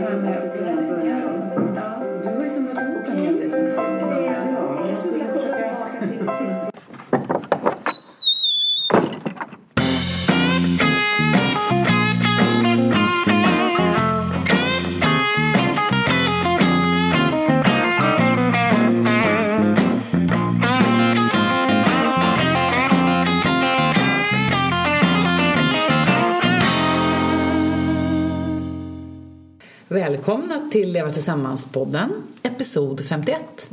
det här med att Du har ju del kunskaper. Ja, jag skulle försöka... Välkomna till Leva Tillsammans-podden, episod 51.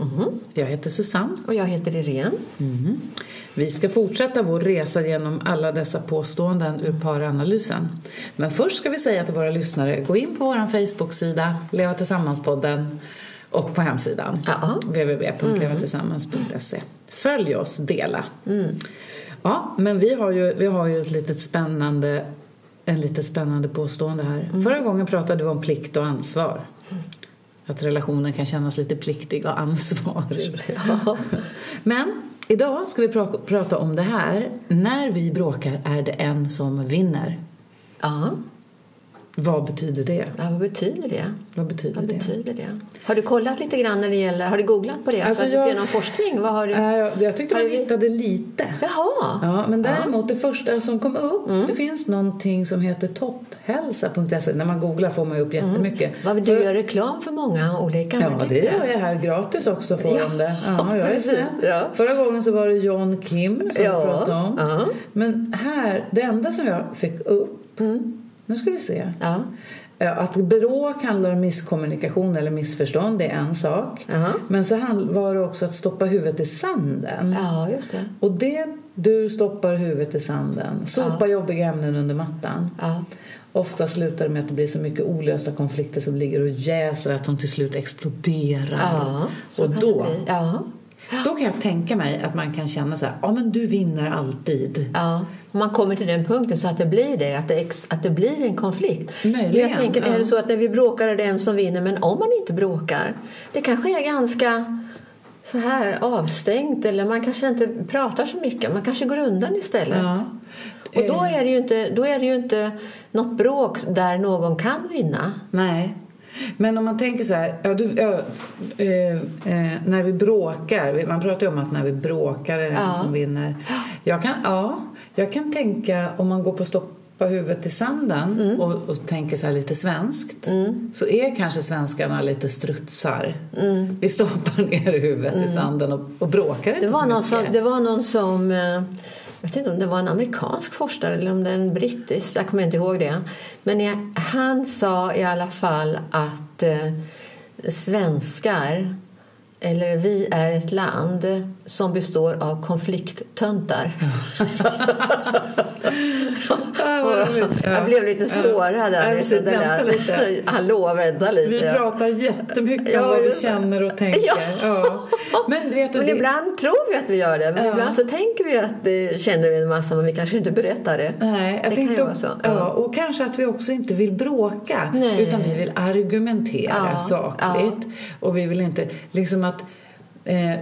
Jag heter Susanne. Och jag heter Irene. Vi ska fortsätta vår resa genom alla dessa påståenden ur paranalysen. Men först ska vi säga till våra lyssnare, gå in på vår Facebook-sida, Leva Tillsammans-podden och på hemsidan Ja. www.levatillsammans.se. Följ oss, dela. Ja, men vi har ju, vi har ju ett litet spännande, en litet spännande påstående här. Förra gången pratade vi om plikt och ansvar. Att relationen kan kännas lite pliktig och ansvar. Ja. Men idag ska vi pra- prata om det här. När vi bråkar är det en som vinner. ja. Vad betyder det? Ja, vad betyder det? Vad betyder Vad det? betyder det? Har du kollat lite grann när det gäller, har du googlat på det? Alltså, jag- du ser någon forskning? Vad har du? Jag- jag tyckte man du- hittade lite. Jaha! Ja, men däremot det första som kom upp, Mm. det finns någonting som heter topphälsa.se. När man googlar får man upp jättemycket. Vad vill du göra reklam för många olika Ja, det gör jag här gratis också får Ja, de det. Ja, jag precis, ja. Förra gången så var det John Kim som Ja, pratade om. ja. Men här, det enda som jag fick upp, Mm. Nu ska vi se. Ja. Ja, Att bråk handlar om misskommunikation eller missförstånd, det är en sak. Ja. Men så var det också att stoppa huvudet i sanden. ja, just det. Och det, du stoppar huvudet i sanden, sopa jobbiga ämnen under mattan. Ja. Ofta slutar det med att det blir så mycket olösta konflikter som ligger och jäser att de till slut exploderar. Ja, och då. Ja. Då kan jag tänka mig att man kan känna så här, ja men du vinner alltid. Ja, man kommer till den punkten så att det blir det, att det, att det blir en konflikt. Möjligen, jag tänker, ja. är det så att när vi bråkar är det en som vinner, men om man inte bråkar, det kanske är ganska så här avstängt eller man kanske inte pratar så mycket, man kanske går undan istället. Ja. Och då är, det ju inte, då är det inte något bråk där någon kan vinna. Nej. Men om man tänker så här, ja, du, ja, eh, eh, när vi bråkar, man pratar ju om att när vi bråkar är det Ja. som vinner. Jag kan, ja, jag kan tänka om man går på stoppa huvudet i sanden Mm. och, och tänker så här lite svenskt så är kanske svenskarna lite strutsar. Vi stoppar ner huvudet i sanden och, och bråkar inte Mm. Det var, så någon mycket. som, det var någon som, eh, jag vet inte om det var en amerikansk forskare eller om det är en brittisk, jag kommer inte ihåg det. Men jag, han sa i alla fall att eh, svenskar, eller vi är ett land som består av konflikttöntar. Jag blev lite sårad där. Ja, vet precis. du, det Vänta lite. Hallå, vänta lite. Vi pratar jättemycket Ja, om vad vi känner och tänker. Ja. Ja. Men vet du, Men det- ibland tror vi att vi gör det, men Ja. ibland så tänker vi att det känner vi en massa, men vi kanske inte berättar det. Nej, jag det kan ju vara så. Ja. och kanske att vi också inte vill bråka Nej. utan vi vill argumentera Ja, sakligt. Och vi vill inte, liksom att eh,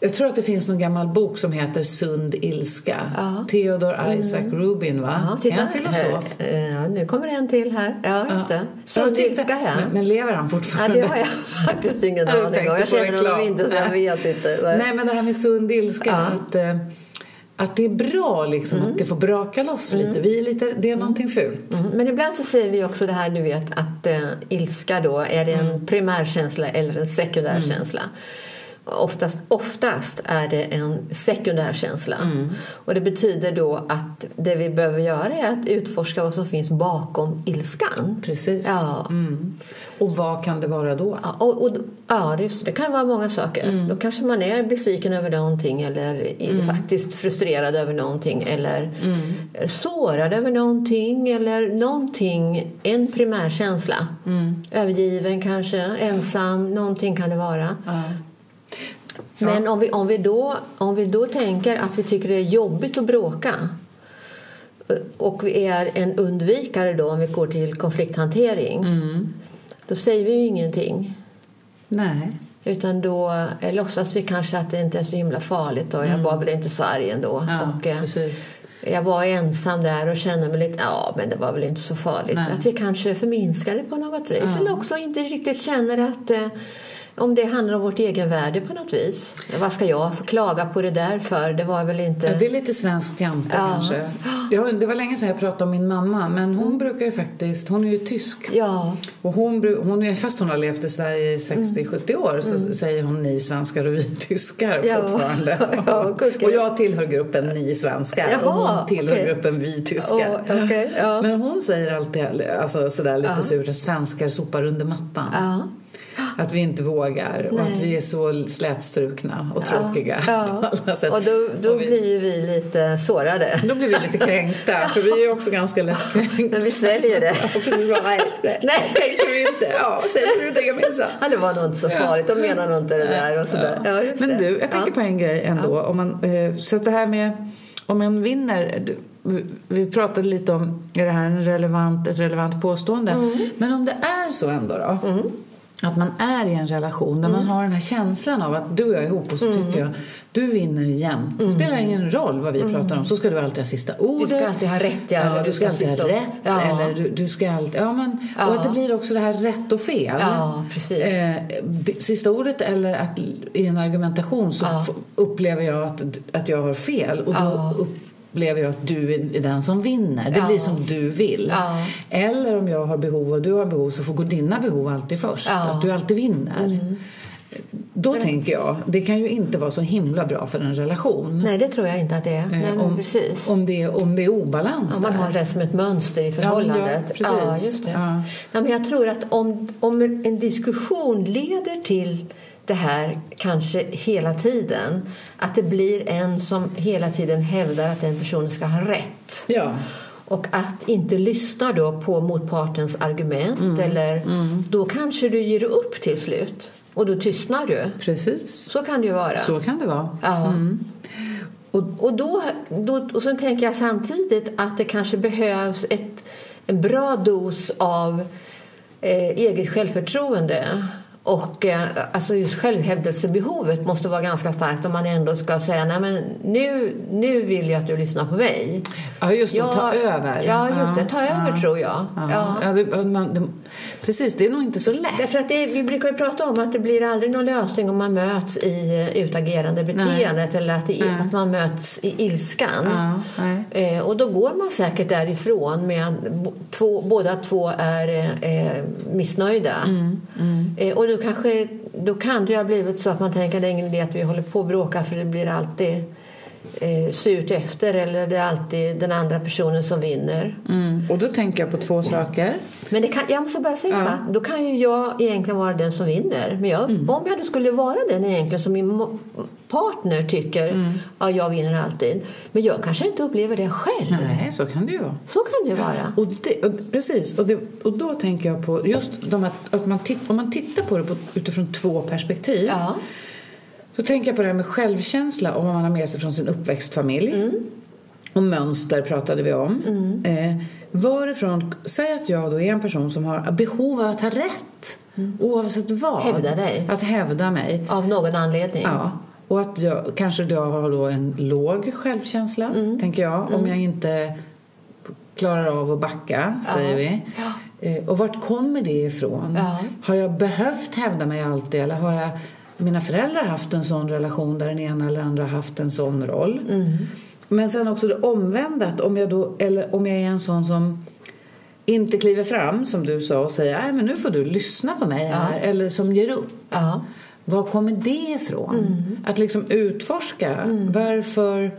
jag tror att det finns någon gammal bok som heter Sund ilska. Ja. Theodor Isaac Rubin, va? Ja, titta, en filosof. Här, eh, ja, nu kommer en till här. Ja, just det. Ja, Sund titta. ilska här. Men, men lever han Ja, fortfarande? det har jag faktiskt ingen aning om. Jag känner honom inte så jag vet inte. Nej, men det här med sund ilska. Ja. Att, eh, att det är bra liksom, att det får braka loss lite. Vi är lite. Det är någonting fult. Mm, Men ibland så säger vi också det här, du vet, att eh, ilska då, är det en Mm. primärkänsla eller en sekundär känsla? Oftast, oftast är det en sekundär känsla. Mm. Och det betyder då att det vi behöver göra är att utforska vad som finns bakom ilskan. Precis. Ja. Mm. Och vad kan det vara då? Ja, och, och, ja det, det. kan vara många saker. Mm. Då kanske man är besviken över någonting eller i- faktiskt frustrerad över någonting eller Mm. sårad över någonting eller någonting, en primärkänsla. Mm. Övergiven kanske, ensam, någonting kan det vara. Ja. Men om vi, om, vi då, om vi då tänker att vi tycker det är jobbigt att bråka och vi är en undvikare då om vi går till konflikthantering Mm. då säger vi ju ingenting. Nej. Utan då eh, låtsas vi kanske att det inte är så himla farligt och jag var väl inte så arg ändå. Ja, och, eh, precis. jag var ensam där och kände mig lite, ja men det var väl inte så farligt. Nej. Att vi kanske förminskar det på något vis. Eller också inte riktigt känner att eh, om det handlar om vårt egenvärde på något vis. Vad ska jag klaga på det där för? Det var väl inte... Det är lite svensk jante Ja. kanske. Ja, det var länge sedan jag pratade om min mamma, men hon brukar ju faktiskt, hon är ju tysk. Ja, Och hon, hon är, fast hon har levt i Sverige i 60-70 år så säger hon ni svenskar och vi tyskar Ja. fortfarande. Ja. Och jag tillhör gruppen ni svenskar och Jaha, hon tillhör okej. gruppen vi tyskar. Åh, okej, ja. Men hon säger alltid alltså, sådär lite Ja. surt att svenskar sopar under mattan. Att vi inte vågar och Nej. att vi är så slätstrukna och tråkiga. Ja. Och då, då Och vi- blir vi lite sårade. då blir vi lite kränkta, för vi är också ganska lättkränkta. Men vi sväljer det. Nej, Nej. tänkte vi inte. Ja, säger du det minsann. Ja, det var nog inte så farligt. De menar nog inte det där och sådär. Ja, just Men det. du, jag tänker ja. på en grej ändå. Om man, eh, så det här med om man vinner. vi- pratade lite om är det här en relevant, ett relevant påstående. Mm. Men om det är så ändå då. Att man är i en relation där Mm. man har den här känslan av att du och jag är ihop och så tycker jag du vinner jämt. Det spelar ingen roll vad vi pratar om så ska du alltid ha sista ordet. Mm. Du ska alltid ha rätt, ja, eller du ska alltid ha rätt. Ja. Eller du, du ska alltid, ja, men, Ja. Och att det blir också det här rätt och fel. Ja, precis. Eh, sista ordet eller att i en argumentation så upplever jag att, att jag har fel och då. Upplever jag att du är den som vinner. Det Ja. blir som du vill. Ja. Eller om jag har behov och du har behov så får gå dina behov alltid först. Ja. Mm. Att du alltid vinner. Då tänker jag, det kan ju inte vara så himla bra för en relation. Nej, det tror jag inte att det är. Nej, Eh, men om, precis. om, det, om det är obalans Om man där. har det som ett mönster i förhållandet. Ja, precis. just det. Ja. Ja, men jag tror att om, om en diskussion leder till det här kanske hela tiden, att det blir en som hela tiden hävdar att den personen ska ha rätt Ja. och att inte lyssna då på motpartens argument Mm. eller då kanske du ger upp till slut och då tystnar du. Precis. Så kan det ju vara. Så kan det vara. Ja. Och, Och, då, då, och sen tänker jag samtidigt att det kanske behövs ett, en bra dos av eh, eget självförtroende. Och eh, alltså just självhävdelsebehovet måste vara ganska starkt om man ändå ska säga nej men nu, nu vill jag att du lyssnar på mig. ja, just det. Ja, ta över. Ja, just det. Ta över tror jag. Ja. Ja. Ja, det, man, det, precis, det är nog inte så lätt. Därför att det, vi brukar ju prata om att det blir aldrig någon lösning om man möts i eh, utagerande beteendet eller att, det, Nej. att man möts i ilskan. Ja, nej. Eh, och då går man säkert därifrån med att två, båda två är eh, eh, missnöjda. Eh, och då, kanske, då kan det ju ha blivit så att man tänker att det är ingen idé att vi håller på och bråkar för det blir alltid eh, surt efter eller det är alltid den andra personen som vinner. Mm. Och då tänker jag på två saker. Men det kan, jag måste bara säga så här, då kan ju jag egentligen vara den som vinner. Men jag, Mm. om jag då skulle vara den egentligen som min partner tycker Mm. ja, jag vinner alltid. Men jag kanske inte upplever det själv. Nej, så kan det ju vara. Så kan det ju vara. Och det, och, precis, och, det, och då tänker jag på just de här, att man titt, om man tittar på det på, utifrån två perspektiv. Ja. Så tänker jag på det här med självkänsla och vad man har med sig från sin uppväxtfamilj. Mm. Och mönster pratade vi om. Eh, varifrån, säg att jag då är en person som har behov av att ha rätt. Oavsett vad. Mm. Hävda dig. Att hävda mig. Av någon anledning. Ja. Och att jag kanske jag har då en låg självkänsla, Mm. tänker jag. Om jag inte klarar av att backa, säger vi. Ja. Eh, Och vart kommer det ifrån? Ja. Har jag behövt hävda mig alltid? Eller har jag mina föräldrar haft en sån relation där den ena eller andra haft en sån roll? Mm. Men sen också det omvända, att om jag, då, eller om jag är en sån som inte kliver fram, som du sa, och säger Nej, men nu får du lyssna på mig här. Eller som ger upp. Ja. Var kommer det ifrån? Mm. Att liksom utforska. Varför,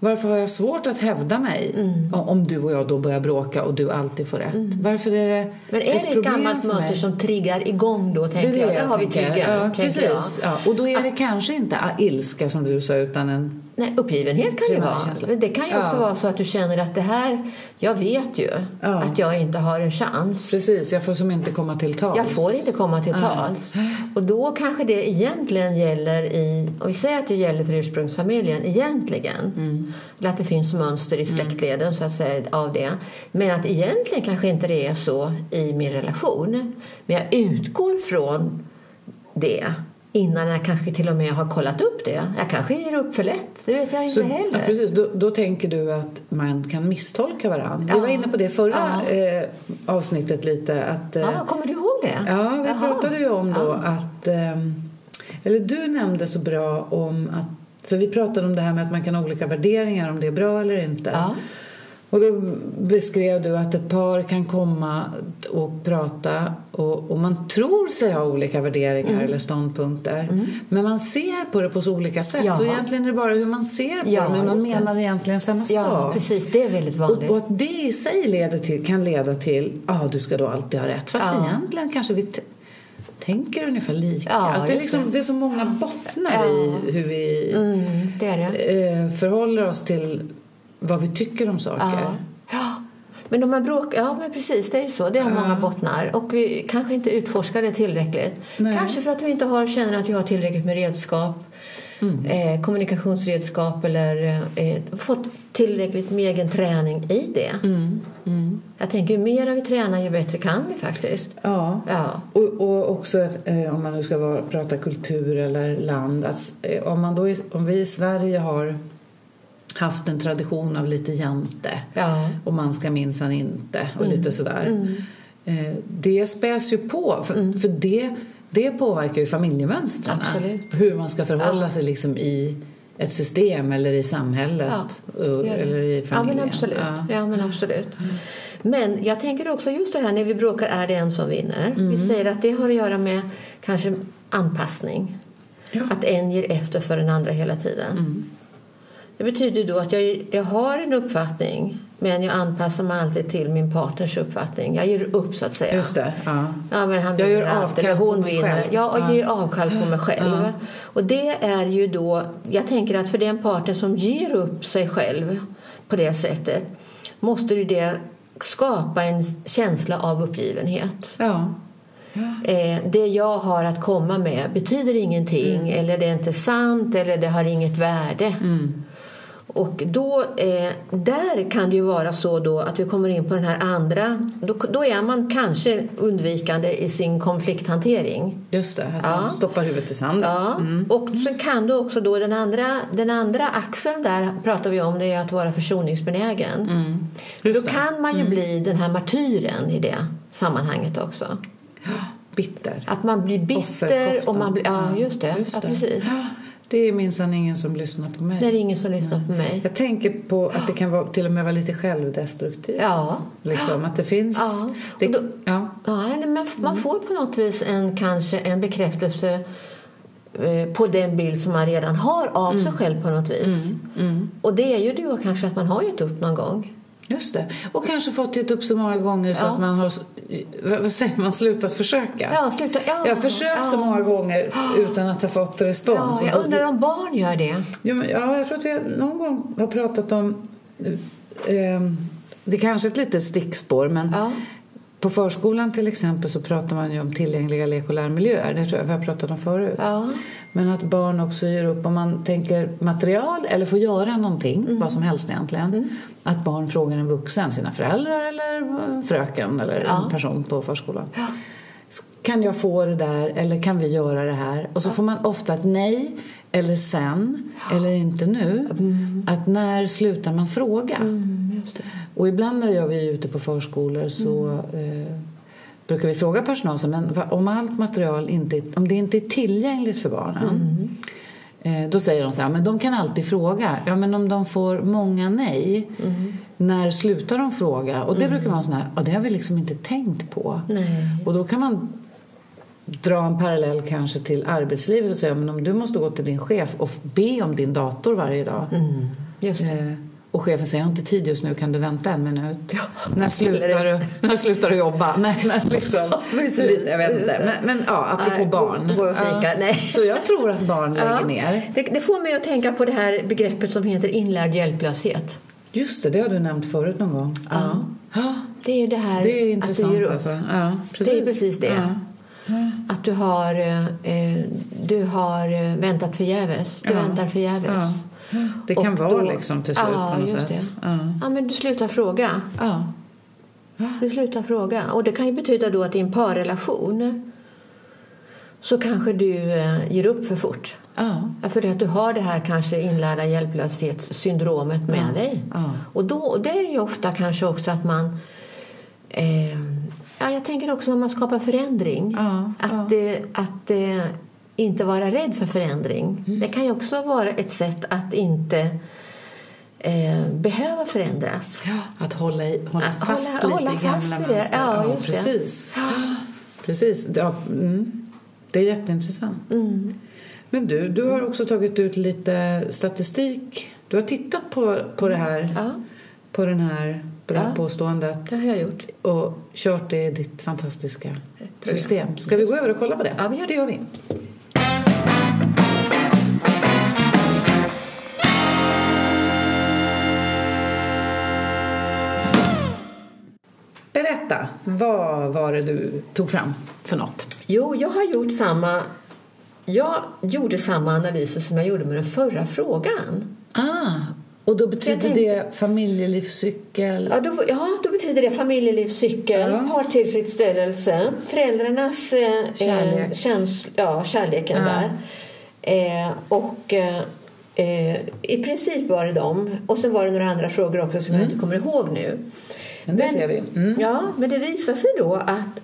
varför har jag svårt att hävda mig? Mm. Om- du och jag då börjar bråka och du alltid får rätt. Varför är det Men är det ett gammalt mönster som triggar igång då? Det Tänker är det jag. Jag har vi triggern. Ja, precis. Ja. Och då är det kanske inte ilska som du sa utan en... Nej, uppgivenhet kan det vara. Men det kan ju också Ja. vara så att du känner att det här, jag vet ju Ja. att jag inte har en chans. Precis, jag får som inte komma till tals. Jag får inte komma till tals. Och då kanske det egentligen gäller i, om vi säger att det gäller för ursprungsfamiljen egentligen, eller att det finns mönster i släktleden så att säga av det. Men att egentligen kanske inte det är så i min relation. Men jag utgår från det innan jag kanske till och med har kollat upp det. Jag kanske ger upp för lätt, det vet jag inte Så, heller. ja, precis, då, då tänker du att man kan misstolka varandra. Ja. Vi var inne på det förra Ja. eh, avsnittet lite. Att, eh, Ja, kommer du ihåg det? Ja, vi Jaha. pratade ju om då att... ehm, eller du nämnde så bra om att... För vi pratade om det här med att man kan ha olika värderingar om det är bra eller inte. Och då beskrev du att ett par kan komma och prata och, och man tror sig ha olika värderingar Mm. eller ståndpunkter. Men man ser på det på så olika sätt. Ja. Så egentligen är det bara hur man ser på Ja, det. Men man just det. menar egentligen samma Ja, sak. precis. Det är väldigt vanligt. Och, och att det i sig leder till, kan leda till ja ah, du ska då alltid ha rätt. Fast Ja. egentligen kanske vi tänker ungefär lika. Ja, att det, är liksom, det. är så många bottnar i hur vi Mm, det det. eh, förhåller oss till vad vi tycker om saker. Ja. ja. Men om man bråkar, ja men precis, det är så. Det har många bottnar. Och vi kanske inte utforskar det tillräckligt. Nej. Kanske för att vi inte har, känner att vi har tillräckligt med redskap. Mm. Eh, kommunikationsredskap eller eh, fått tillräckligt med egen träning i det. Mm. Mm. Jag tänker ju mer vi tränar ju bättre kan vi faktiskt. Ja. Ja. Och, och också att, eh, om man nu ska vara, prata kultur eller land. Att, eh, om, man då, om vi i Sverige har haft en tradition av lite jante Ja. och man ska minsann inte och Mm. lite sådär. Eh, det späs ju på för, Mm. för det, det påverkar ju familjemönstren. Absolut. Hur man ska förhålla sig liksom i ett system eller i samhället det. eller i Ja, familjen. men absolut. Ja. Ja. men absolut. Men jag tänker också just det här när vi bråkar är det en som vinner. Mm. Vi säger att det har att göra med kanske anpassning. Ja. Att en ger efter för den andra hela tiden. Mm. Det betyder då att jag, jag har en uppfattning men jag anpassar mig alltid till min partners uppfattning. Jag ger upp så att säga. Just det. Ja. Ja, men han Jag gör avkall eller på mig vinner. själv. Ja, och Ja. ger avkall på mig själv. Ja. Och det är ju då, jag tänker att för den partner som ger upp sig själv på det sättet måste ju det skapa en känsla av uppgivenhet. Ja. Eh, det jag har att komma med betyder ingenting Mm. eller det är inte sant eller det har inget värde. Och då, eh, där kan det ju vara så då att vi kommer in på den här andra. Då, då är man kanske undvikande i sin konflikthantering. Just det. Att Ja. man stoppar huvudet i sanden. Ja. Och så kan du också då den andra, den andra axeln där pratar vi om det är att vara försoningsbenägen. Mm. Då det. kan man ju bli den här martyren i det sammanhanget också. Bitter. Att man blir bitter Offerkoftan. och man blir, ja just det, Just Ja, precis. Det är minsann ingen som lyssnar på mig. Det är ingen som lyssnar på mig. Jag tänker på att det kan vara, till och med vara lite självdestruktivt. Ja. Liksom, att det finns... Ja. Det, då- ja. Ja, eller man, man får på något vis en, kanske en bekräftelse eh, på den bild som man redan har av sig själv på något vis. Och det är ju då kanske att man har gett upp någon gång. Just det. Och kanske fått gett upp så många gånger så Ja. att man har... Vad säger man? Slutat försöka. Ja, sluta. Ja, Jag har försökt så ja. många gånger utan att ha fått respons. Ja, jag undrar om barn gör det. Ja, jag tror att vi någon gång har pratat om... Eh, det är kanske ett litet stickspår, men. På förskolan till exempel så pratar man ju om tillgängliga lek och lärmiljöer. Det tror jag vi har pratat om förut. Ja. Men att barn också ger upp om man tänker material eller får göra någonting, Mm. vad som helst egentligen. Att barn frågar en vuxen, sina föräldrar eller fröken eller Ja. en person på förskolan. Kan jag få det där eller kan vi göra det här? Och så får man ofta ett nej eller sen eller inte nu. Att när slutar man fråga? Mm. Och ibland när jag är ute på förskolor så Mm. eh, brukar vi fråga personalen så, men om allt material inte, om det inte är tillgängligt för barnen Mm. eh, då säger de så här, men de kan alltid fråga. Ja, men om de får många nej, Mm. när slutar de fråga? Och det brukar vara sån här, ja, det har vi liksom inte tänkt på. Nej. Och då kan man dra en parallell kanske till arbetslivet och säga, men om du måste gå till din chef och be om din dator varje dag. Mm. Just det. Eh, och chefen säger, jag har inte tid just nu, kan du vänta en minut? när, eller- slutar du, när slutar du jobba? Nej, men liksom, precis. lite, jag vet inte. Men, men ja, apropå Nej, barn. gå- gå och fika. Ja. Nej. Så jag tror att barn lägger Ja. ner. Det, det får mig att tänka på det här begreppet som heter inlärd hjälplöshet. Just det, det har du nämnt förut någon gång. Ja. Ja, Det är ju det här det är att du intressant ger upp. alltså. Ja, Det är precis det. Ja. Att du har, eh, du har eh, väntat förgäves. Du Ja. väntar förgäves. Det kan vara då- liksom till slut Ja, på något just sätt. det. Ja. Ja, men du slutar fråga. Ja. Du slutar fråga. Och det kan ju betyda då att i en parrelation så kanske du eh, ger upp för fort. Ja. För att du har det här kanske inlärda hjälplöshetssyndromet med Ja, dig. ja. Och då, det är ju ofta kanske också att man... Eh, ja, jag tänker också om man skapar förändring. Att. Det, att eh, inte vara rädd för förändring. Mm. Det kan ju också vara ett sätt att inte eh, behöva förändras. Att hålla, i, hålla Att fast hålla- lite hålla i fast gamla mönster. Ja, just det. precis. Precis. Ja, mm. Det är jätteintressant. Mm. Men du, du har också tagit ut lite statistik. Du har tittat på, på det här, Ja, på, den här, på det här Ja. påståendet det har jag gjort. och kört det i ditt fantastiska system. Ska vi gå över och kolla på det? Ja, vi gör det. det gör vi. Berätta, vad var det du tog fram för något? Jo, jag har gjort samma... Jag gjorde samma analyser som jag gjorde med den förra frågan. Ah, och då betyder tänkte- det familjelivscykel? Ja, då, ja, då betyder det familjelivscykel, Ja. partillfredsställelse, föräldrarnas eh, Kärlek. Eh, käns, ja, kärleken Ja. där. Eh, och eh, i princip var det dem. Och sen var det några andra frågor också som jag inte kommer ihåg nu. Men det ser vi. Mm. Ja, men det visar sig då att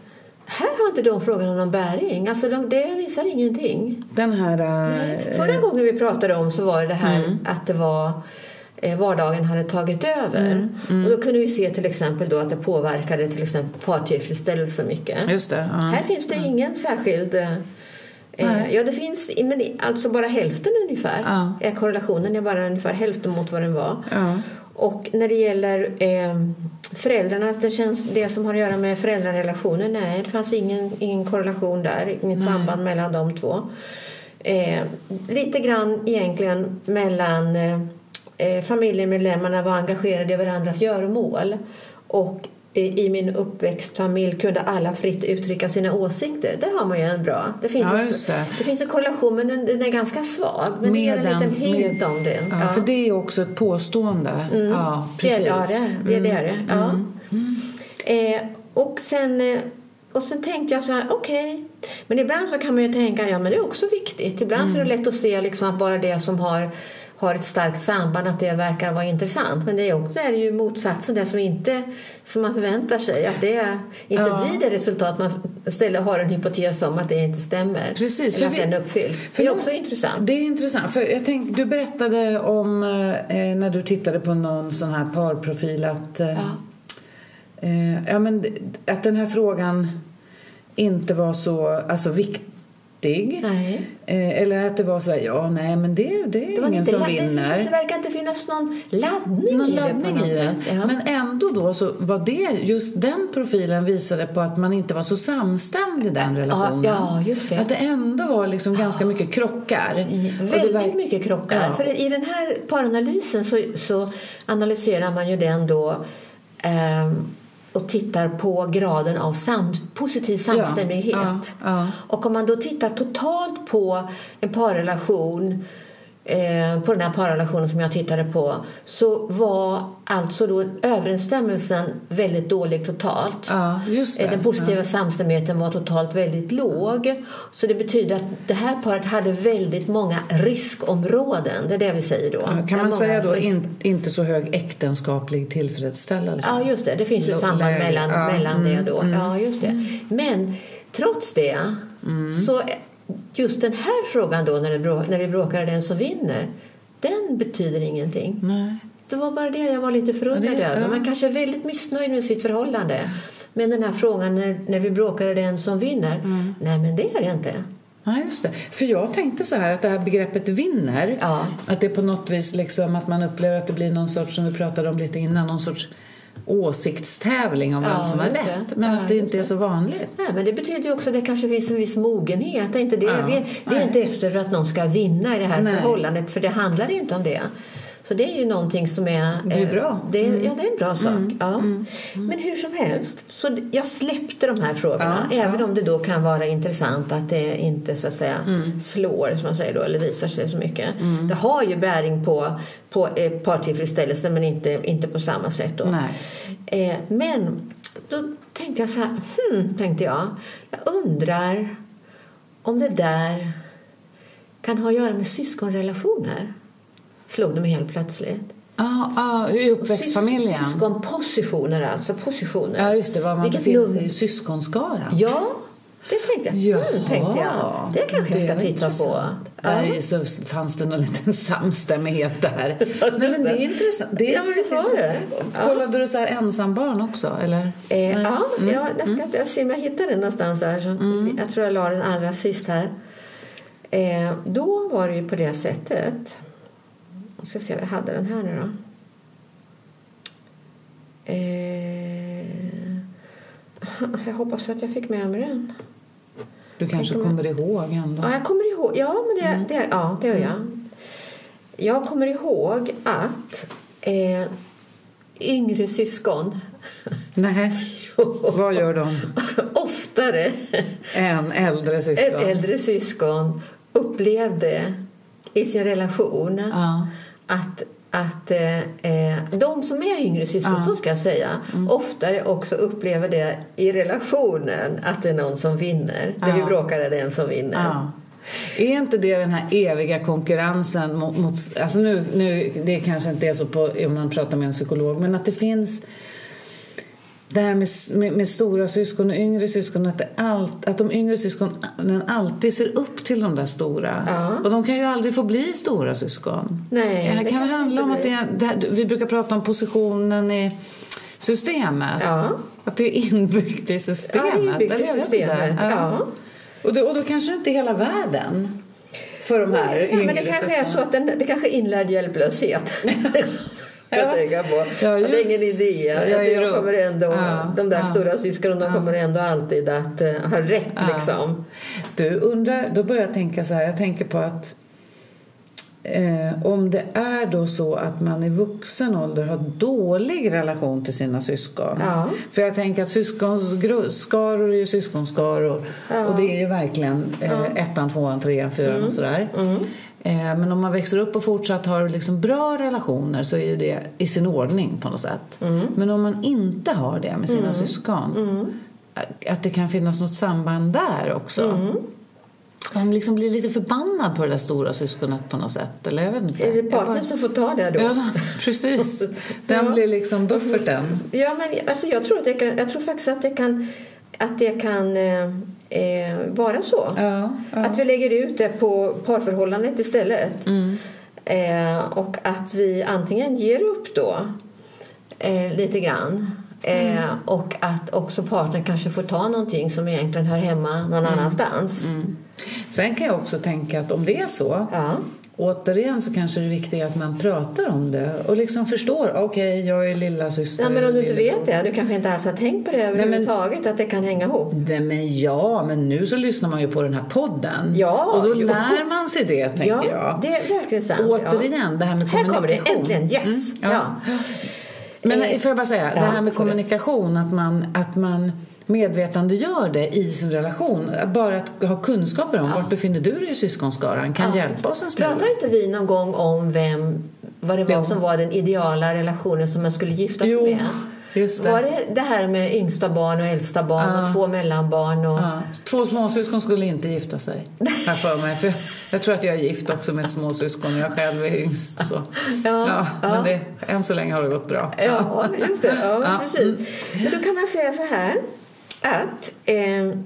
här har inte de frågorna någon bäring. Alltså de, det visar ingenting. Den här... eh, Förra gången vi pratade om så var det det här Mm. att det var eh, vardagen hade tagit över. Mm, Och då kunde vi se till exempel då att det påverkade till exempel partillfredsställelse mycket. Just det. Ja. Här finns det ingen särskild... eh, Nej. ja, det finns men alltså bara hälften ungefär. Ja. Eh, Korrelationen är bara ungefär hälften mot vad den var. Och när det gäller eh, föräldrarna, det, känns, det som har att göra med föräldrarelationer, nej, det fanns ingen, ingen korrelation där, inget samband mellan de två. Eh, lite grann egentligen mellan eh, eh, familjemedlemmarna var engagerade i varandras göromål och i min uppväxtfamilj kunde alla fritt uttrycka sina åsikter. Där har man ju en bra... Det finns, Ja, en, det. det finns en korrelation, men den, den är ganska svag. Men det ger en liten hint med- om den. Ja, För det är också ett påstående. Ja, Det är, precis. ja, det, är- det, är det är det. Ja. Mm. Eh, och, sen, eh, och sen tänkte jag så här, okej. Men ibland så kan man ju tänka, ja men det är också viktigt. Ibland så är det Mm. lätt att se liksom att bara det som har, har ett starkt samband, att det verkar vara intressant. Men det är också är det ju motsatsen, det som, inte, som man förväntar sig. Att det inte Ja. blir det resultat man ställer, har en hypotes om att det inte stämmer. Precis, Eller att vi- den uppfylls. för Det är också intressant. Det är intressant. För jag tänk, du berättade om eh, när du tittade på någon sån här parprofil att, eh, Ja. eh, ja, men, att den här frågan inte var så alltså, viktig. Nej. Eh, eller att det var så här, ja nej men det, det är Det, var ingen inte som ladd- det, vinner. det verkar inte finnas någon laddning någon i det laddning något i det. Ja. Men ändå då så var det just den profilen visade på att man inte var så samstämd i den relationen. ja, just det. Att det ändå var liksom ganska mycket krockar. Det Väldigt verk- mycket krockar. Ja. För i den här paranalysen så, så analyserar man ju den då ehm, och tittar på graden av sam, positiv samstämmighet. Ja, ja. Och om man då tittar totalt på en parrelation eh, på den här parrelationen som jag tittade på så var alltså då överensstämmelsen väldigt dålig totalt. Ja. Eh, Den positiva samstämmigheten var totalt väldigt låg. Så det betyder att det här paret hade väldigt många riskområden. Det är det vi säger då. Ja, Kan man säga då risk- in, inte så hög äktenskaplig tillfredsställelse? Ja, just det. Det finns ju ett samband mellan, Ja, mellan mm, det då. mm. Ja, just det. Men trots det så just den här frågan då när, det brå, när vi bråkar den som vinner den betyder ingenting. Nej. Det var bara det jag var lite förundrad över. ja. Man kanske är väldigt missnöjd med sitt förhållande. Men den här frågan när, när vi bråkar är det en som vinner. Mm. Nej, men det är det inte. Ja, just det. För jag tänkte så här att det här begreppet vinner, Ja. att det på något vis liksom att man upplever att det blir någon sorts, som vi pratade om lite innan, någon sorts åsiktstävling om Ja, vem som har rätt. Men Ja, att det inte är så vanligt. Nej, men det betyder ju också att det kanske finns en viss mogenhet. Det är, inte det. Ja, vi, vi är inte efter att någon ska vinna i det här Nej. förhållandet, för det handlar inte om det. Så det är ju någonting som är... Det är eh, bra. Mm. Det är, Ja, det är en bra sak. Ja. Men hur som helst, så jag släppte de här frågorna. Ja, även om det då kan vara intressant att det inte så att säga Mm. slår, som man säger då, eller visar sig så mycket. Det har ju bäring på, på eh, partillfredsställelse, men inte, inte på samma sätt då. Eh, men då tänkte jag så här, hmm, tänkte jag. Jag undrar om det där kan ha att göra med syskonrelationer. Slog mig helt plötsligt. Ja, ah, i uppväxtfamiljen. Sys- Syskonpositioner alltså, positioner. Ja, just det, var man Vilket befinner sig i syskonskaran. Ja, det tänkte jag. Mm, tänkte jag. Det kanske jag det ska var titta på. intressant. Ja. Där så fanns det någon liten samstämmighet där. Nej, men det är intressant. Det är Ja, men visst var det. Kollade du så här ensambarn också, eller? Eh, ja, Mm. ja, jag ska jag ser om jag hittar den någonstans här. Så Jag tror jag la den allra sist här. Eh, då var det ju på det sättet. Jag ska se om jag hade den här nu då. Eh, jag hoppas att jag fick med mig den. Du kanske kommer ihåg ändå? Ja, jag kommer ihåg. Ja, men det, det, ja, det gör jag. Jag kommer ihåg att eh, yngre syskon Nej. Vad gör de? oftare En äldre syskon? än äldre syskon upplevde i sin relation Ja. Att, att eh, eh, de som är yngre syskon, så ska jag säga, Mm. oftare också upplever det i relationen att det är någon som vinner. När vi Ja. bråkar är det en som vinner. Ja. Är inte det den här eviga konkurrensen mot... mot alltså nu, nu, det kanske inte är så på, om man pratar med en psykolog, men att det finns det här med, med, med stora syskon och yngre syskon, att, allt, att de yngre syskonen alltid ser upp till de där stora. Ja. Och de kan ju aldrig få bli stora syskon. Nej, det det kan kan handla om att det är, det här, vi brukar prata om positionen i systemet. Ja. Att det är inbyggt i systemet. Ja, inbyggt i systemet. inte. Ja. Och, då, och då kanske det inte är hela världen för de här Ja, yngre men det kanske är så att den, det kanske är inlärd hjälplöshet. Ja. Jag tänker på. Ja, att det är just ingen idé. Jag är de, kommer ändå, Ja, de där ja. stora syskonen de kommer ändå alltid att eh, ha rätt. Ja. Liksom. Du undrar, då börjar jag tänka så här, jag tänker på att eh, om det är då så att man i vuxen ålder har dålig relation till sina syskon. Ja. För jag tänker att syskonskaror är ju syskonskaror. Ja. Och det är ju verkligen eh, ettan, tvåan, trean, fyran och sådär. Mm. Eh, men om man växer upp och fortsatt har liksom bra relationer så är det i sin ordning på något sätt. Mm. Men om man inte har det med sina syskon, att det kan finnas något samband där också. Mm. Man liksom blir lite förbannad på det där stora syskonet på något sätt. Eller jag vet inte. Är det Jag bara- partnern som får ta det då? Ja, precis. Den Ja. blir liksom bufferten. Ja, men alltså, jag, tror att det kan, jag tror faktiskt att det kan, att det kan eh, vara så. Ja, ja. Att vi lägger ut det på parförhållandet istället. Mm. Eh, och att vi antingen ger upp då eh, lite grann. Eh, Mm. Och att också partnern kanske får ta någonting som egentligen hör hemma någon annanstans. Mm. Sen kan jag också tänka att om det är så Ja. Återigen så kanske det är viktigt att man pratar om det och liksom förstår. Okej, jag är lilla syster. ja, men om du inte vet det, du kanske inte alls har tänkt på det överhuvudtaget, att det kan hänga ihop. Nej, men ja, men nu så lyssnar man ju på den här podden. Ja, och då jo. lär man sig det, tänker ja, jag. det är verkligen sant. Återigen, det här med Här kommer det, kommunikation. äntligen, yes! Mm, ja. ja. Men Eh, får jag bara säga, det ja, här med kommunikation, att man, att man medvetandegör det i sin relation. Bara att ha kunskaper om vart befinner du dig i syskonskaran kan Ja. hjälpa oss en smula. Pratar inte vi någon gång om vem, vad det var Jo. som var den ideala relationen som man skulle gifta sig Jo, med? just det. Var det det här med yngsta barn och äldsta barn Ja. och två mellanbarn? Och... Ja. Två småsyskon skulle inte gifta sig. Här för mig. För jag, tror att jag är gift också med ett småsyskon och jag själv är yngst. Så. Ja, Ja, ja. Men det, än så länge har det gått bra. Ja, just det. Ja, Ja. Precis. Men då kan man säga så här att eh,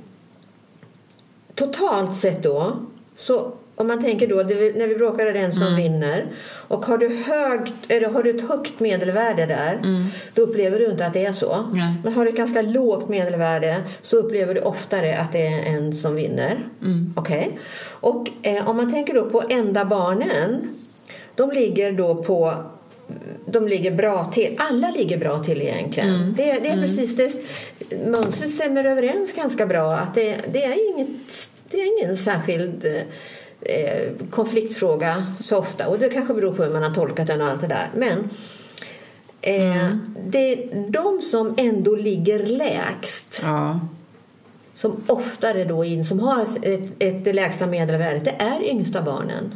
totalt sett då så om man tänker då, när vi bråkar är den som Mm. vinner och har du, högt, eller har du ett högt medelvärde där då upplever du inte att det är så. Mm. Nej. Men har du ett ganska lågt medelvärde så upplever du oftare att det är en som vinner. Mm. Okej? Och eh, om man tänker då på enda barnen de ligger då på de ligger bra till. Alla ligger bra till egentligen. Mm. Det, det är precis det. Mönstret stämmer överens ganska bra. Att det, det, är, inget, det är ingen särskild eh, konfliktfråga så ofta. Och det kanske beror på hur man har tolkat den och allt det där. Men eh, Mm. det är de som ändå ligger lägst Ja. som oftare då in, som har ett, ett lägsta medelvärdet, det är yngsta barnen.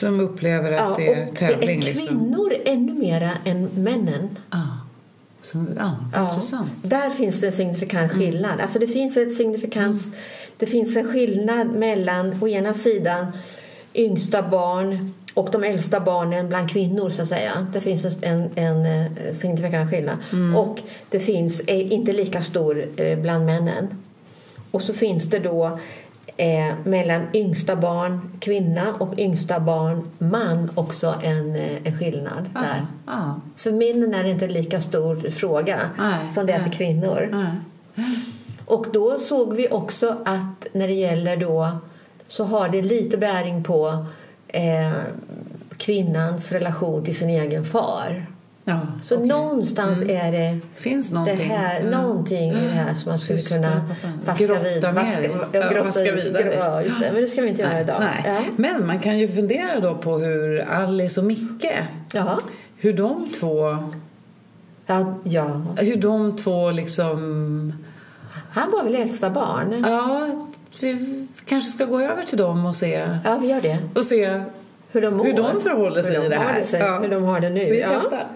Som upplever att det är och tävling. det är liksom. kvinnor ännu mera än männen. Ja. Som, ja, Ja, intressant. där finns det en signifikant skillnad. Alltså det finns ett signifikant det finns en skillnad mellan å ena sidan yngsta barn och de äldsta barnen bland kvinnor så att säga. Det finns en, en, en signifikant skillnad. Och det finns är inte lika stor eh, bland männen. Och så finns det då eh, mellan yngsta barn kvinna och yngsta barn man också en, eh, en skillnad där. Ja. Så minnen är inte lika stor fråga Nej, som det är för kvinnor. Och då såg vi också att när det gäller då så har det lite bäring på eh, kvinnans relation till sin egen far. Ja, Så okej. någonstans är det Finns det någonting. här, Ja. någonting i det här som man skulle kunna vaska Grotta vid. Vaska, ja, grotta vaska vidare. Ja, just det. Men det ska vi inte göra idag. Ja. Men man kan ju fundera då på hur Alice och Micke, Jaha. hur de två, Ja, ja. hur de två liksom, Han var väl äldsta barn? ja, vi kanske ska gå över till dem och se, Ja, vi gör det. och se Hur de mår. hur de förhåller sig hur de i det här. Sig, Ja. Hur de har det nu. Vi ja. testar.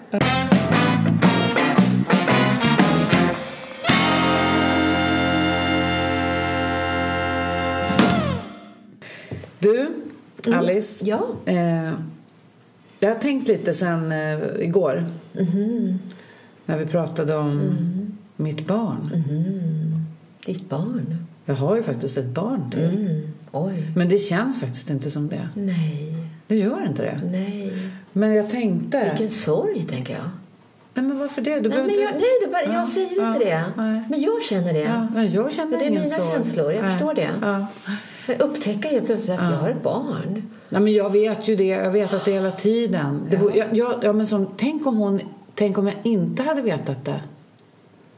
Du, Alice. Ja. Eh, jag har tänkt lite sen eh, igår. Mhm. När vi pratade om mitt barn. Mhm. Ditt barn? Jag har ju faktiskt ett barn till. Mm. Oj. Men det känns faktiskt inte som det. Nej. Det gör inte det. Nej. Men jag tänkte... Vilken sorg, tänker jag. Nej, men varför det? Du Nej, men jag, inte... nej det bara, Ja, jag säger ja, inte det. nej. Men jag känner det. Ja, nej, jag känner det är mina sorg. känslor, jag Nej. förstår det. Ja. Men upptäcka helt plötsligt att jag har ett barn. Nej, men jag vet ju det. Jag vet att det hela tiden. Det var, jag, jag, ja, men som, tänk, om hon, tänk om jag inte hade vetat det.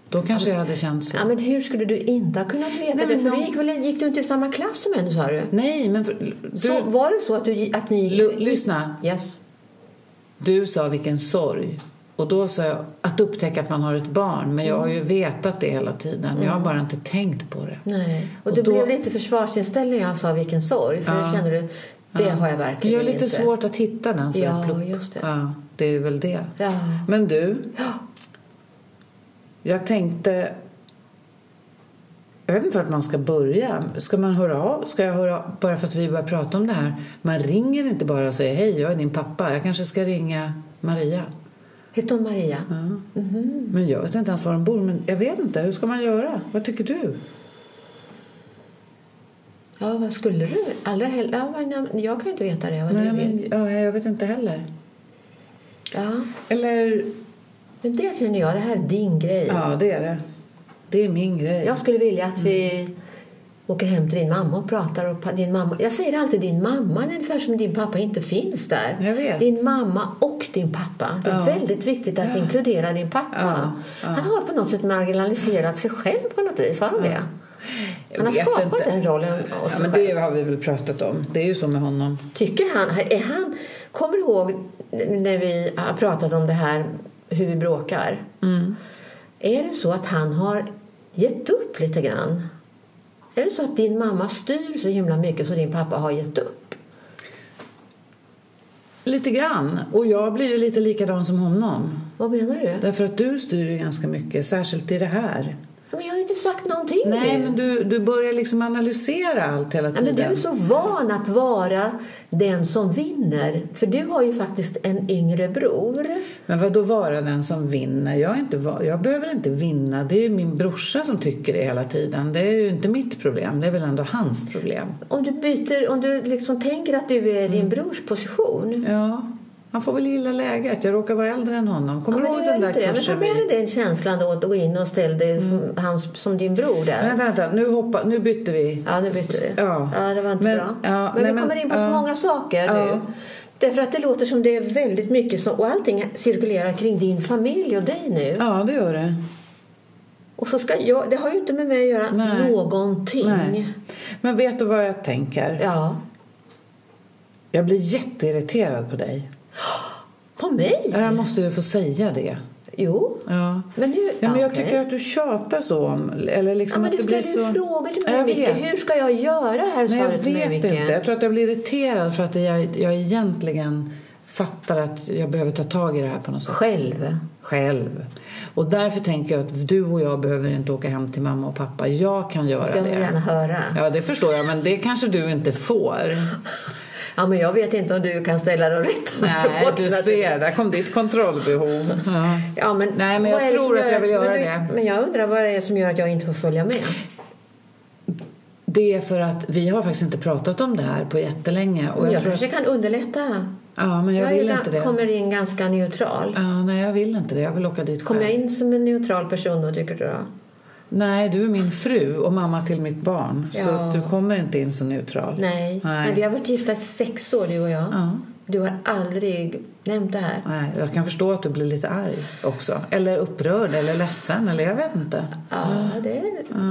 Då kanske jag hade känt så. Ja, men hur skulle du inte ha kunnat veta Nej, det? För de- gick, väl, gick du inte i samma klass som henne, sa du? Nej, men för, du, Så var det så att, du, att ni... Lu- lyssna. Yes. du sa vilken sorg. Och då sa jag att upptäcka att man har ett barn. Men jag har ju vetat det hela tiden. Jag har bara inte tänkt på det. Nej. Och, Och du då- blev lite försvarsinställd när jag sa vilken sorg. För Ja. känner du, det har jag Det verkligen är lite inte. svårt att hitta den. Så Ja, jag just det. Ja, det är väl det. Ja. Men du, Ja. Jag tänkte... Jag vet inte vart man ska börja. Ska man höra av? Ska jag höra av? Bara för att vi börjar prata om det här. Man ringer inte bara och säger hej, jag är din pappa. Jag kanske ska ringa Maria. Hette hon Maria? Ja. Mhm. Men jag vet inte ens var de bor. Men jag vet inte. Hur ska man göra? Vad tycker du? Ja, vad skulle du? Allra hell... ja, jag kan ju inte veta det. Vad Nej, men, ja, jag vet inte heller. Ja, Eller... men det känner jag, det här är din grej. Ja, det är det. Det är min grej. Jag skulle vilja att vi åker hem till din mamma och pratar. Och din mamma. Jag säger alltid din mamma, ungefär som din pappa inte finns där. Jag vet. Din mamma och din pappa. Det är Ja. väldigt viktigt att Ja. inkludera din pappa. Ja. Han har på något sätt marginaliserat sig själv på något vis. Har han det? Han har skapat inte. den rollen åt Ja, men själv. det har vi väl pratat om. Det är ju så med honom. Tycker han, är han... Kommer ihåg när vi har pratat om det här, hur vi bråkar? Mm. Är det så att han har gett upp lite grann? Är det så att din mamma styr så himla mycket så din pappa har gett upp? Lite grann. Och jag blir ju lite likadan som honom. Vad menar du? Därför att du styr ju ganska mycket, särskilt i det här. Men jag har ju inte sagt någonting Nej, nu. men du, du börjar liksom analysera allt hela Nej, tiden. men du är så van att vara den som vinner. För du har ju faktiskt en yngre bror. Men vad då vara den som vinner? Jag, är inte, jag behöver inte vinna. Det är ju min brorsa som tycker det hela tiden. Det är ju inte mitt problem. Det är väl ändå hans problem. Om du byter, om du liksom tänker att du är i Mm. din brors position. Ja, han får väl gilla läget. Jag råkar vara äldre än honom. Kommer Ja, du ihåg den där det. Men ta kursen med dig den känslan då att gå in och ställ dig som, hans, som din bror där. Vänta, vänta. Nu, hoppa, nu bytte vi. Ja, nu bytte vi. Ja. det var inte Men- bra. ja, men nej, vi kommer men- in på så ja. många saker Ja. nu. Därför att det låter som det är väldigt mycket som, och allting cirkulerar kring din familj och dig nu. Ja, det gör det. Och så ska jag, det har ju inte med mig att göra Nej. någonting. Nej. Men vet du vad jag tänker? Ja. Jag blir jätteirriterad på dig. På mig? Ja, Jag måste ju få säga det. Jo. Ja. Men nu... Ja, men jag okej. tycker att du tjatar så om... Eller Ja, liksom men att du ställer så... ju frågor till Ja, mig, jag Micke. vet. Hur ska jag göra här? Nej, jag vet inte. Jag tror att jag blir irriterad för att jag, jag egentligen fattar att jag behöver ta tag i det här på något sätt. Själv. Själv. Och därför tänker jag att du och jag behöver inte åka hem till mamma och pappa. Jag kan göra Jag det. vill gärna höra. Ja, det förstår jag, men det kanske du inte får. Ja, men jag vet inte om du kan ställa de rätta Nej, du ser, där kom ditt kontrollbehov. Ja. Ja, men Nej, men jag tror att jag vill göra men, du- det. Men jag undrar vad det är som gör att jag inte får följa med. Det är för att vi har faktiskt inte pratat om det här på jättelänge. Och Jag, jag kanske kan underlätta. Ja, men jag är vill inte det. kommer in ganska neutral. Ja, nej, jag vill inte det. Jag vill åka dit Kommer jag själv. in som en neutral person då, tycker du då? Nej, du är min fru och mamma till mitt barn. Så Ja. att du kommer inte in så neutral. Nej. Nej. Men vi har varit gifta i sex år, du och jag. Ja. Du har aldrig nämnt det här. Nej, jag kan förstå att du blir lite arg också. Eller upprörd eller ledsen. Eller jag vet inte. Ja, det,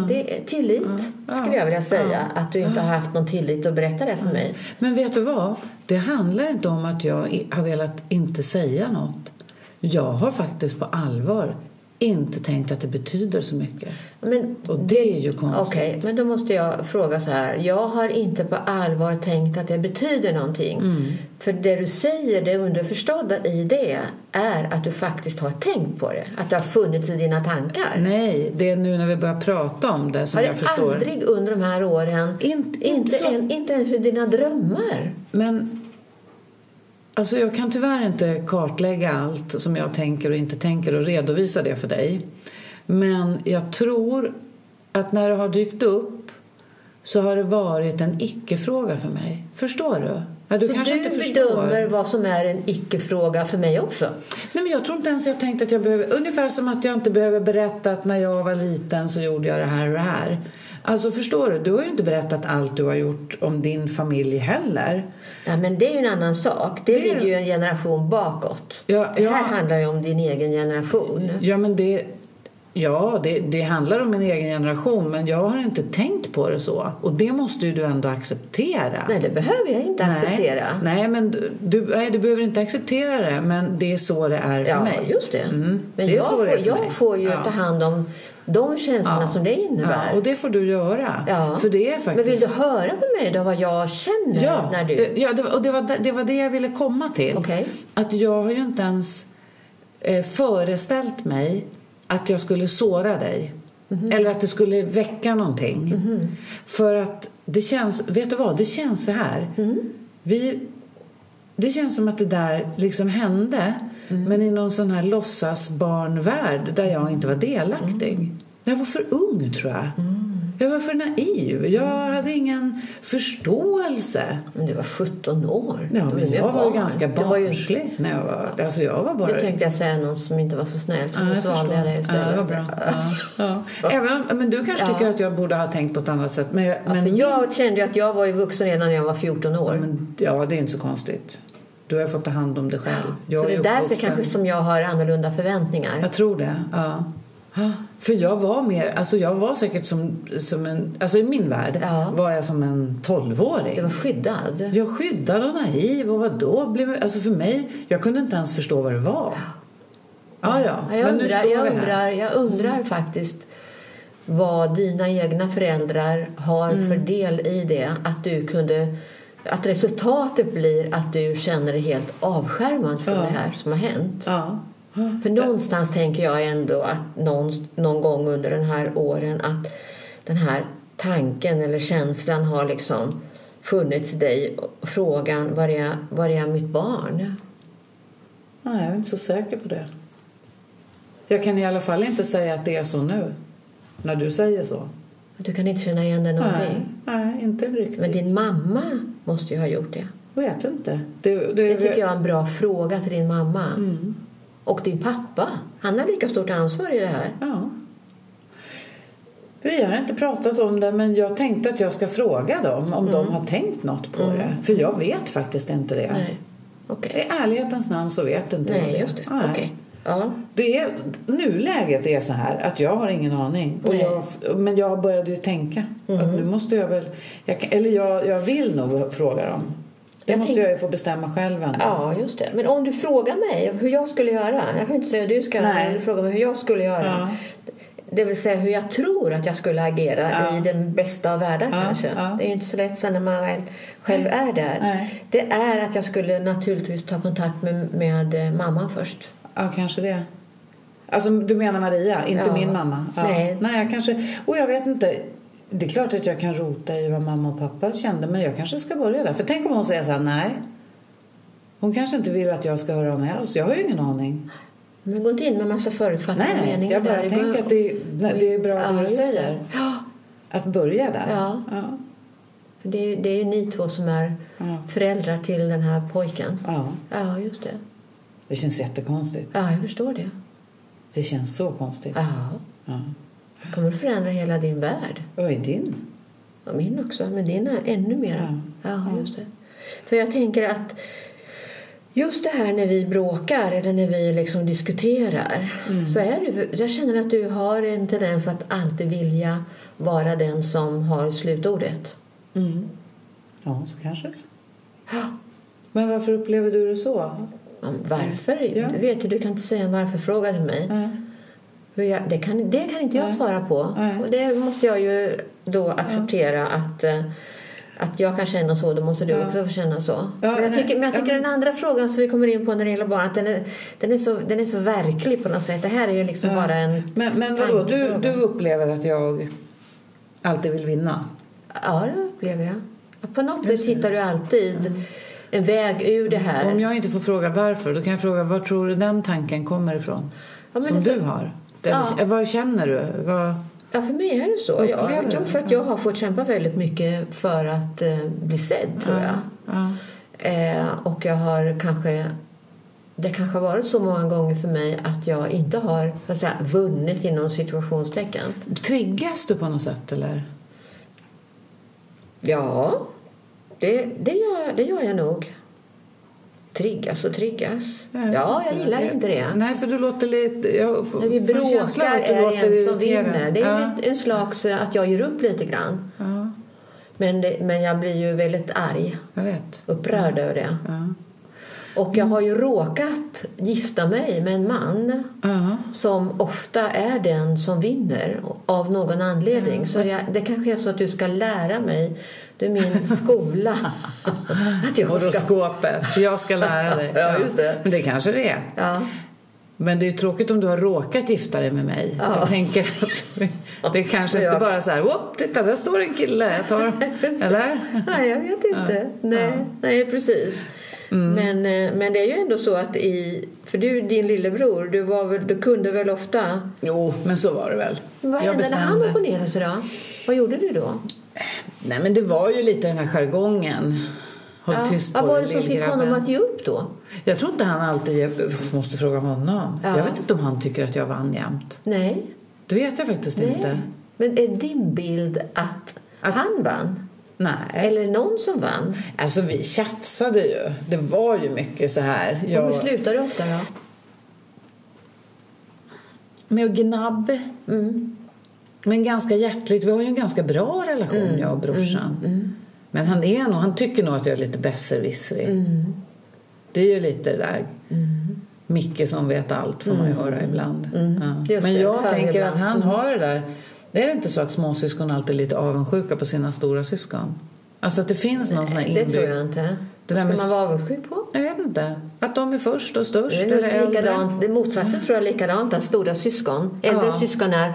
det är tillit, skulle jag vilja säga. Att du inte har haft någon tillit att berätta det för mig. Men vet du vad? Det handlar inte om att jag har velat inte säga något. Jag har faktiskt på allvar inte tänkt att det betyder så mycket. Men Och det är ju konstigt. Okej, men då måste jag fråga så här. Jag har inte på allvar tänkt att det betyder någonting. Mm. För det du säger, det underförstådda i det är att du faktiskt har tänkt på det. Att det har funnits i dina tankar. Nej, det är nu när vi börjar prata om det som har jag det förstår. aldrig under de här åren, Inte- inte, inte en, inte ens i dina drömmar? Men alltså jag kan tyvärr inte kartlägga allt som jag tänker och inte tänker och redovisa det för dig. Men jag tror att när det har dykt upp så har det varit en icke-fråga för mig. Förstår du? Ja, du Så kanske du inte förstår. bedömer vad som är en icke-fråga för mig också? Nej, men jag tror inte ens jag tänkt att jag behöver... Ungefär som att jag inte behöver berätta att när jag var liten så gjorde jag det här och det här. Alltså förstår du? Du har ju inte berättat allt du har gjort om din familj heller. Ja, men det är ju en annan sak. Det, Det ligger ju en generation bakåt. Ja, det här ja. handlar ju om din egen generation. Ja, men det, ja det, det handlar om min egen generation men jag har inte tänkt på det så. Och det måste ju du ändå acceptera. Nej, det behöver jag inte acceptera. Nej, men du, du, nej, du behöver inte acceptera det men det är så det är för ja, mig. just det. Mm, Men det jag, får, jag mig. får ju Ja. ta hand om de känslorna Ja. som det innebär. Ja, och det får du göra. Ja. För det är faktiskt... Men vill du höra på mig då vad jag känner Ja, när du... det, ja det, och det var, det var det jag ville komma till. Okej. Att jag har ju inte ens eh, föreställt mig att jag skulle såra dig. Mhm. Eller att det skulle väcka någonting. För att det känns, vet du vad, det känns så här. Mhm. Vi, det känns som att det där liksom hände. Mhm. Men i någon sån här låtsasbarnvärld där jag inte var delaktig. Jag var för ung tror jag. Jag var för naiv. Jag hade ingen förståelse. Men du var 17 år. Ja, var men jag var barn. ganska var ju- barnslig när jag var... Alltså jag var bara... Nu tänkte jag säga någon som inte var så snäll, så Ja, svalde jag det istället. Ja, det var bra. Ja, ja. Även om, men du kanske tycker att jag borde ha tänkt på ett annat sätt. Men, men för jag kände ju att jag var ju vuxen redan när jag var 14 år. Men, ja, det är inte så konstigt. Du har fått ta hand om dig själv. Jag så det är därför uppvuxen. kanske som jag har annorlunda förväntningar. Jag tror det, ja. För jag var mer, alltså jag var säkert som, som en, alltså i min värld Ja. var jag som en tolvåring. Du var skyddad. Jag skyddad och naiv och vadå? Blev, alltså för mig, jag kunde inte ens förstå vad det var. Ja, ja. Ja, jag, Men nu undrar, jag, här. undrar, jag undrar faktiskt vad dina egna föräldrar har Mm. för del i det. Att du kunde att resultatet blir att du känner dig helt avskärmad från Ja. det här som har hänt. Ja. För någonstans tänker jag ändå att någon, någon gång under den här åren att den här tanken eller känslan har liksom funnits i dig. Frågan, var är, var är mitt barn? Nej, jag är inte så säker på det. Jag kan i alla fall inte säga att det är så nu. När du säger så. Du kan inte känna igen dig Nej, någonting. nej inte riktigt. Men din mamma måste ju ha gjort det. Vet inte. Det, det, Det tycker jag är en bra fråga till din mamma. Mm. Och din pappa. Han har lika stort ansvar i det här. Ja. Vi har inte pratat om det, men jag tänkte att jag ska fråga dem om de har tänkt något på det. För jag vet faktiskt inte det. Mm. Nej. Okej. I ärlighetens namn så vet inte jag Nej, just det. Nej. Okej. Ja. Det är, nuläget är så här att jag har ingen aning. Och. Mm. jag, men jag började ju tänka att nu måste jag väl... Jag, eller jag, jag vill nog fråga dem. Det Jag måste tänk- jag ju få bestämma själv ändå. ja, just det. Men om du frågar mig hur jag skulle göra. Jag kan inte säga du ska. Nej. frågar mig hur jag skulle göra. Ja. det vill säga hur jag tror att jag skulle agera Ja. i den bästa av världar Ja, kanske. Det är ju inte så lätt sen när man själv är där. Nej. Det är att jag skulle naturligtvis ta kontakt med, med mamman först. Ja, kanske det. Alltså, du menar Maria, inte Ja. min mamma? Ja. Nej. Nej, jag kanske... Och jag vet inte. Det är klart att jag kan rota i vad mamma och pappa kände, men jag kanske ska börja där. För tänk om hon säger så här, nej. Hon kanske inte vill att jag ska höra mig alls. Jag har ju ingen aning. Men gå inte in med massa förutfattade Nej, nej. meningar. Jag bara där. tänker att det, nej, det är bra Ja, det du säger. Ja, Att börja där. Ja. Ja. för det, är, det är ju ni två som är föräldrar till den här pojken. ja. Ja, just det. Det känns jättekonstigt. Ja, jag förstår det. Det känns så konstigt. Ja, Ja. det kommer att förändra hela din värld. Är din? Och min också, men din är ännu mera. Ja. Ja, just det. För jag tänker att just det här när vi bråkar eller när vi liksom diskuterar så är det, jag känner att du har en tendens att alltid vilja vara den som har slutordet. Mm. Ja, så kanske det. Men varför upplever du det så? Varför? Ja. Du vet ju, du kan inte säga en varför-fråga till mig. För jag, det, kan, det kan inte jag svara på. Och det måste jag ju då acceptera att, eh, att jag kan känna så, då måste du Ja. också få känna så. Ja, men jag tycker, men jag tycker Ja. den andra frågan som vi kommer in på när det gäller barn, att den är, den är, så, den är så verklig på något sätt. Det här är ju liksom Ja. bara en... Men, men vadå, du, du upplever att jag alltid vill vinna? Ja, det upplever jag. På något sätt hittar du alltid en väg ur det här. Om jag inte får fråga varför, då kan jag fråga var tror du den tanken kommer ifrån? Ja, som det- du har? Den, Ja. Vad känner du? Vad, Ja, för mig är det så. Jag, jag, för att jag har fått kämpa väldigt mycket för att eh, bli sedd, tror jag. Ja. Eh, och jag har kanske... Det kanske har varit så många gånger för mig att jag inte har så att säga, vunnit inom situationstecken. Triggas du på något sätt eller? Ja, det, det, gör, det gör jag nog. Triggas och triggas. Ja, jag gillar inte det. Nej, för du låter lite... Jag När vi bråkar är det en som vinner. Det är ja. en, en slags eh, att jag ger upp lite grann. ja, Men, det, men jag blir ju väldigt arg, jag vet. upprörd över det. Ja. Och jag har ju råkat gifta mig med en man Ja. som ofta är den som vinner av någon anledning. Så jag, det kanske är så att du ska lära mig, du är min skola, att jag ska... Horoskopet. Jag ska lära dig. Ja, just det. Men det kanske det är. Ja, Men det är ju tråkigt om du har råkat gifta dig med mig. Ja. Jag tänker att det kanske Ja. inte bara så här, Whoop, titta där står en kille. Jag tar... Eller? nej, jag vet inte. Nej, nej, precis. Men, eh, men det är ju ändå så att i... För du, din lillebror, du, var väl, du kunde väl ofta... Jo, men så var det väl. Vad jag hände när han bestämde. opponerade sig då? Vad gjorde du då? Nej, men det var ju lite den här jargongen. Håll Ja. tyst Vad på var dig, det som fick lillgrabben. honom att ge upp då? Jag tror inte han alltid... Jag måste fråga honom. Ja. Jag vet inte om han tycker att jag vann jämt. Nej. Det vet jag faktiskt Nej. inte. Men är din bild att, Att- han vann? Nej. Eller någon som vann? Alltså vi tjafsade ju. Det var ju mycket så här. Och Jag... hur slutar det ofta då? Med gnabb. Mm. Men ganska hjärtligt. Vi har ju en ganska bra relation, Mm. jag och brorsan. Men han är nog, han tycker nog att jag är lite besserwissrig. Mm. Det är ju lite det där. Micke som vet allt får man ju höra ibland. Mm. Ja. Men det, jag tänker ibland. att han Mm. har det där. Det är inte så att småsyskon alltid är lite avundsjuka på sina stora syskon? Alltså att det finns någon sån här Det inbyggd... tror jag inte. Det Vad ska man vara avundsjuk på? Jag vet inte. Att de är först och störst Det är eller nog äldre. likadant. Det motsatsen tror jag är likadant. Att stora syskon, äldre Ja. syskon är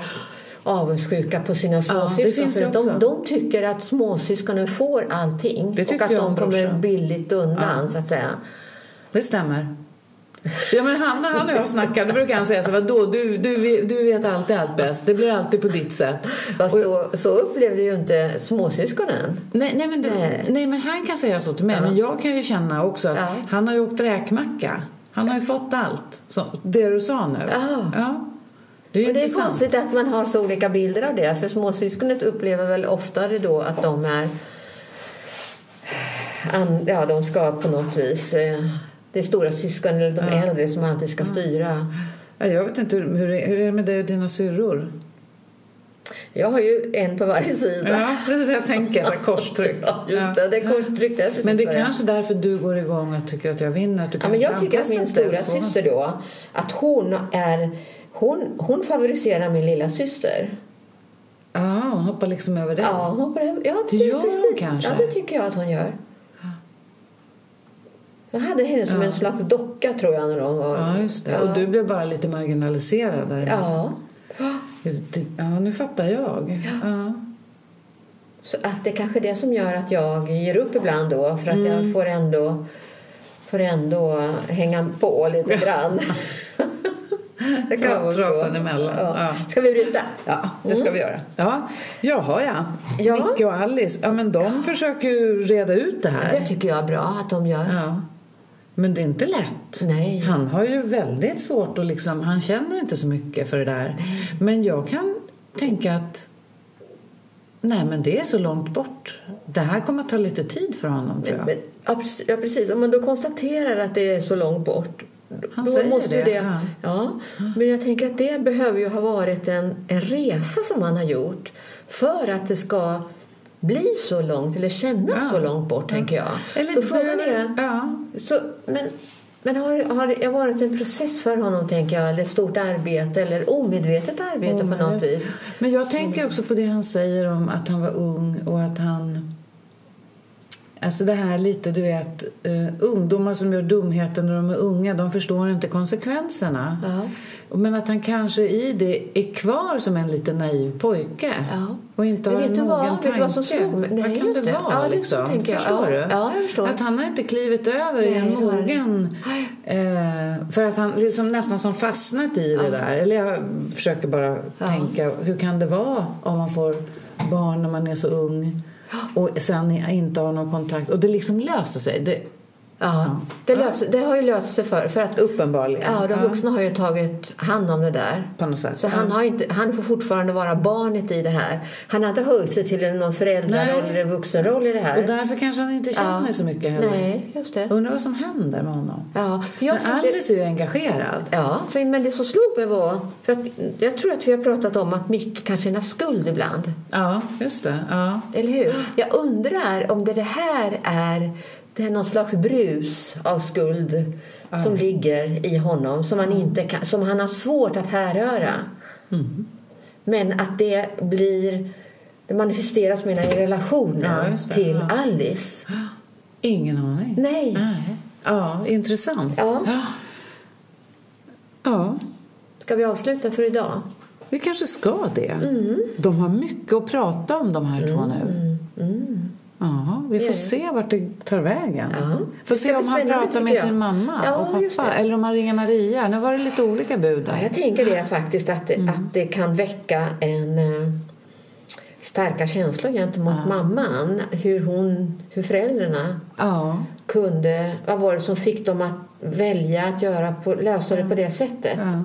avundsjuka på sina småsyskon. finns för de, de tycker att småsyskonen får allting. Det och att de om kommer brorsan. billigt undan, Ja. så att säga. Det stämmer. Ja, men han, när han och jag snackar då brukar han säga så vadå, du, du, du vet alltid allt bäst. Det blir alltid på ditt sätt. Och- så, så upplevde ju inte småsyskonen. Nej, nej, men det, Nej. nej. men han kan säga så till mig. Ja. Men jag kan ju känna också att Ja. han har ju åkt räkmacka. Han har ju fått allt. Så, det du sa nu. Ja. Ja. Det är Och det är konstigt att man har så olika bilder av det. För småsyskonet upplever väl oftare då att de är... Ja, de ska på något vis... Eh, det är stora syskon eller de Ja. äldre som alltid ska styra. Ja, Jag vet inte, hur, är, hur är det med dig och dina syrror? Jag har ju en på varje sida. Ja, det är det jag tänker. Så korstryck. Ja, just det. Det är korttryck. Det är Men det är är. kanske därför du går igång och tycker att jag vinner. Att du Ja, kan men jag tycker att min stora syster då, att hon är hon, hon favoriserar min lilla syster. Ja, hon hoppar liksom över det. Ja, hon hoppar över. Ja, Det gör hon precis. kanske. Ja, det tycker jag att hon gör. Jag hade henne som Ja. en slags docka tror jag när hon var... Ja, just det. Ja. Och du blev bara lite marginaliserad där. Ja. Ja, nu fattar jag. Ja. Så att det är kanske det som gör att jag ger upp ibland då för att Mm. jag får ändå, får ändå hänga på lite grann. det kan vara så. Trasan emellan. Ja. Ja. Ska vi bryta? Ja, det ska vi göra. Ja, jaha ja. Ja. Micke och Alice, ja men de försöker ju reda ut det här. Det tycker jag är bra att de gör. Ja. Men det är inte lätt. Nej. Han har ju väldigt svårt att liksom, han känner inte så mycket för det där. Men jag kan tänka att nej men det är så långt bort. Det här kommer att ta lite tid för honom tror jag. men, ja, precis- ja, precis. Om man då konstaterar att det är så långt bort Han då säger måste det, det ja. ja. Men jag tänker att det behöver ju ha varit en, en resa som han har gjort för att det ska bli så långt eller kännas Ja. så långt bort, tänker jag. Eller så frågan är, ja. så, men, men har, har det varit en process för honom, tänker jag, eller ett stort arbete eller omedvetet arbete på något vis? Men jag tänker också på det han säger om att han var ung och att han... Alltså det här lite, du vet, uh, ungdomar som gör dumheter när de är unga, de förstår inte konsekvenserna. Ja. Men att han kanske i det är kvar som en lite naiv pojke. Ja. Och inte har en vad? mogen Vet du vad som tanke. slog mig? Vad kan det det. vara? Ja, det är så liksom? tänker jag. Förstår Ja. du? Ja, jag förstår. Att han har inte klivit över i Nej, en har han mogen... Eh, för att han liksom nästan som fastnat i det där. Eller jag försöker bara tänka, hur kan det vara om man får barn när man är så ung och sen inte har någon kontakt och det liksom löser sig. Det, Ja, det, löser, det har ju löst sig för, för att uppenbarligen. Ja, de vuxna har ju tagit hand om det där. På något sätt. Så han, har inte, han får fortfarande vara barnet i det här. Han har inte höjt sig till någon föräldraroll eller en vuxenroll i det här. Och därför kanske han inte känner Ja. så mycket heller. Nej, just det. Undrar vad som händer med honom. Ja, för jag Men tänkte- Alice är ju engagerad. Ja, för, men det som slog mig var... För att, jag tror att vi har pratat om att Micke kan känna skuld ibland. Ja, just det. Ja. Eller hur? Jag undrar om det, det här är, det är någon slags brus av skuld som ligger i honom som han, inte kan, som han har svårt att härröra. Mm. Men att det blir det manifesteras menar, i relationen Ja, till Ja. Alice. Ingen aning. Nej. Nej. Ja, intressant. Ja. ja. Ska vi avsluta för idag? vi kanske ska det. Mm. De har mycket att prata om de här två nu. Ja, vi får se vart det tar vägen. Ja. Får se om han pratar med sin mamma Ja, och pappa. Eller om han ringer Maria. Nu var det lite olika bud där. Ja, jag tänker det faktiskt att Mm. att det kan väcka en eh, starka känslor gentemot mamman. Hur, hon, hur föräldrarna Ja, kunde... Vad var det som fick dem att välja att göra på, lösa det på det sättet? ja,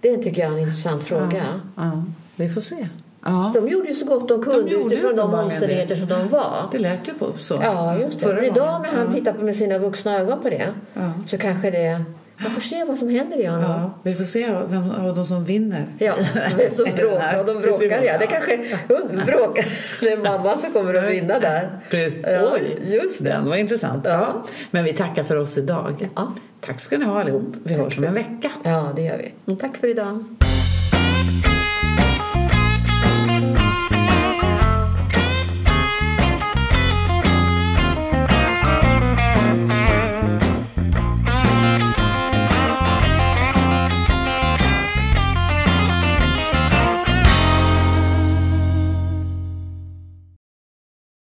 Det tycker jag är en intressant fråga. ja. Vi får se. Ja, De gjorde ju så gott de kunde gjorde utifrån de omständigheter som de var. det lät ju på så. Ja, just det. Förra idag när han tittar på med sina vuxna ögon på det Ja. så kanske det... Man får se vad som händer i honom. Ja, vi får se vem av dem som vinner. Ja, vem som bråkar. Och de bråkar, ja. Det kanske bråkar. Det är mamma som kommer att vinna där. Precis. Ja, Oj, just det. den var intressant. Ja. Men vi tackar för oss idag. Ja. Tack ska ni ha allihop. Vi hörs om en vecka. Ja, det gör vi. Tack för idag.